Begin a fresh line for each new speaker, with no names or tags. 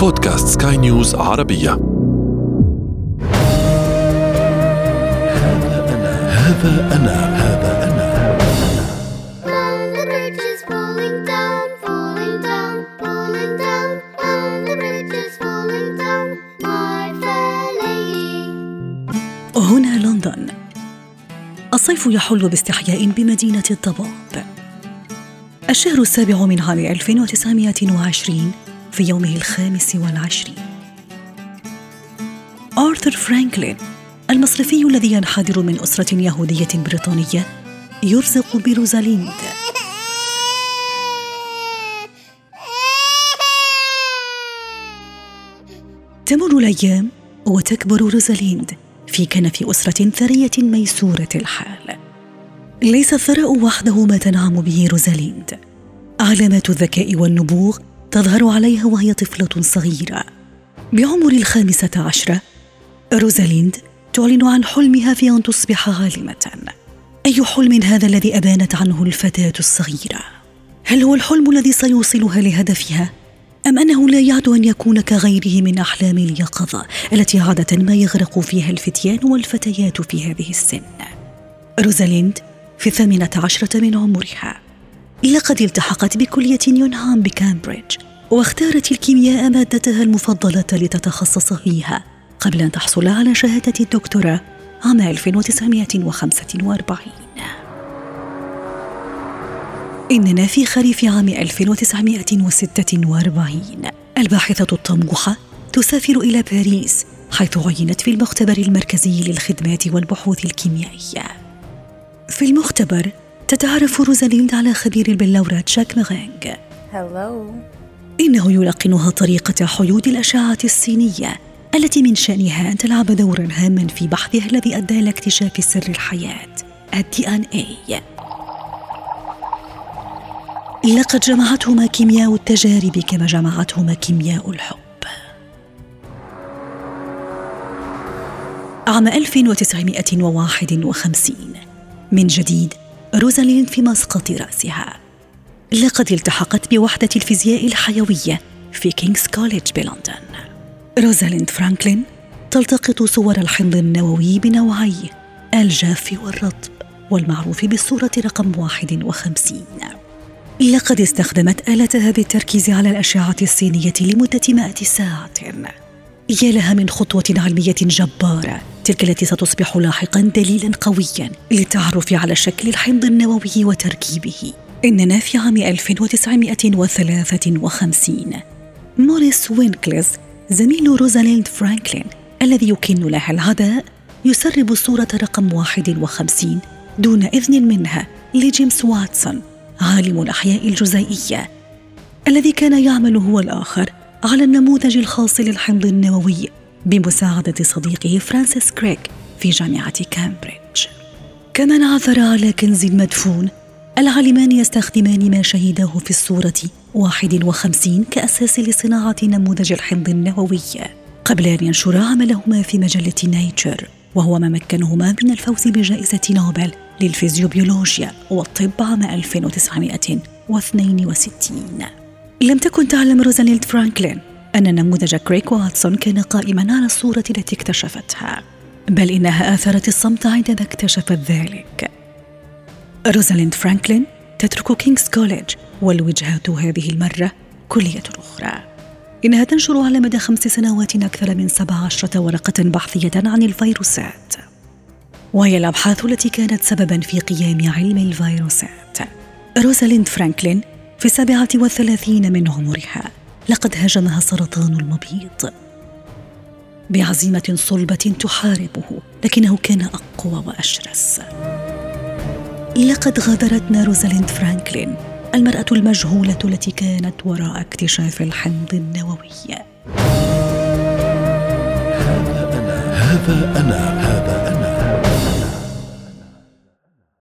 بودكاست سكاي نيوز عربية
هذا أنا هذا أنا هذا أنا.
هنا لندن الصيف يحل باستحياء بمدينة الضباب الشهر السابع من عام 1920 في يومه الخامس والعشرين. آرثر فرانكلين المصرفي الذي ينحدر من أسرة يهودية بريطانية يرزق بروزاليند. تمر الأيام وتكبر روزاليند في كنف أسرة ثرية ميسورة الحال. ليس الثراء وحده ما تنعم به روزاليند. علامات الذكاء والنبوغ تظهر عليها وهي طفلة صغيرة بعمر الخامسة عشرة روزاليند تعلن عن حلمها في أن تصبح عالمة أي حلم هذا الذي أبانت عنه الفتاة الصغيرة؟ هل هو الحلم الذي سيوصلها لهدفها؟ أم أنه لا يعد أن يكون كغيره من أحلام اليقظة التي عادة ما يغرق فيها الفتيان والفتيات في هذه السن؟ روزاليند في الثامنة عشرة من عمرها لقد التحقت بكلية يونهام بكامبريدج واختارت الكيمياء مادتها المفضلة لتتخصص فيها قبل أن تحصل على شهادة الدكتوراه عام 1945 إننا في خريف عام 1946 الباحثة الطموحة تسافر إلى باريس حيث عينت في المختبر المركزي للخدمات والبحوث الكيميائية. في المختبر تتعرف روزاليند على خبير البلورة جاك ميرينغ
Hello.
إنه يلقنها طريقة حيود الأشعة السينية التي من شأنها أن تلعب دورا هاما في بحثها الذي أدى إلى اكتشاف سر الحياة ال DNA لقد جمعتهما كيمياء التجارب كما جمعتهما كيمياء الحب. عام 1951 من جديد روزاليند في مسقط رأسها. لقد التحقت بوحدة الفيزياء الحيوية في كينغز كوليدج بلندن. روزاليند فرانكلين تلتقط صور الحمض النووي بنوعيه الجاف والرطب والمعروف بالصورة رقم 51 لقد استخدمت آلتها بالتركيز على الأشعة السينية لمدة مائة ساعة. يا لها من خطوة علمية جبارة تلك التي ستصبح لاحقا دليلا قويا للتعرف على شكل الحمض النووي وتركيبه. إننا في عام 1953 موريس ويلكنز زميل روزاليند فرانكلين الذي يكن لها العداء يسرب الصورة رقم 51 دون إذن منها لجيمس واتسون عالم الأحياء الجزيئية الذي كان يعمل هو الآخر على النموذج الخاص للحمض النووي بمساعدة صديقه فرانسيس كريك في جامعة كامبريدج. كمن عثر على كنز مدفون العالمان يستخدمان ما شاهداه في الصورة 51 كأساس لصناعة نموذج الحمض النووي. قبل أن ينشرا عملهما في مجلة نيتشر وهو ما مكنهما من الفوز بجائزة نوبل للفيزيوبيولوجيا والطب عام 1962 لم تكن تعلم روزاليند فرانكلين أن نموذج كريك واتسون كان قائما على الصورة التي اكتشفتها بل إنها آثرت الصمت عندما اكتشفت ذلك. روزاليند فرانكلين تترك كينغز كوليدج والوجهات هذه المرة كلية أخرى. إنها تنشر على مدى خمس سنوات أكثر من سبع عشرة ورقة بحثية عن الفيروسات. وهي الأبحاث التي كانت سببا في قيام علم الفيروسات. روزاليند فرانكلين في السابعة والثلاثين من عمرها. لقد هاجمها سرطان المبيض. بعزيمة صلبة تحاربه لكنه كان أقوى وأشرس. لقد غادرتنا روزاليند فرانكلين المرأة المجهولة التي كانت وراء اكتشاف الحمض النووي.
هذا أنا هذا أنا هذا أنا.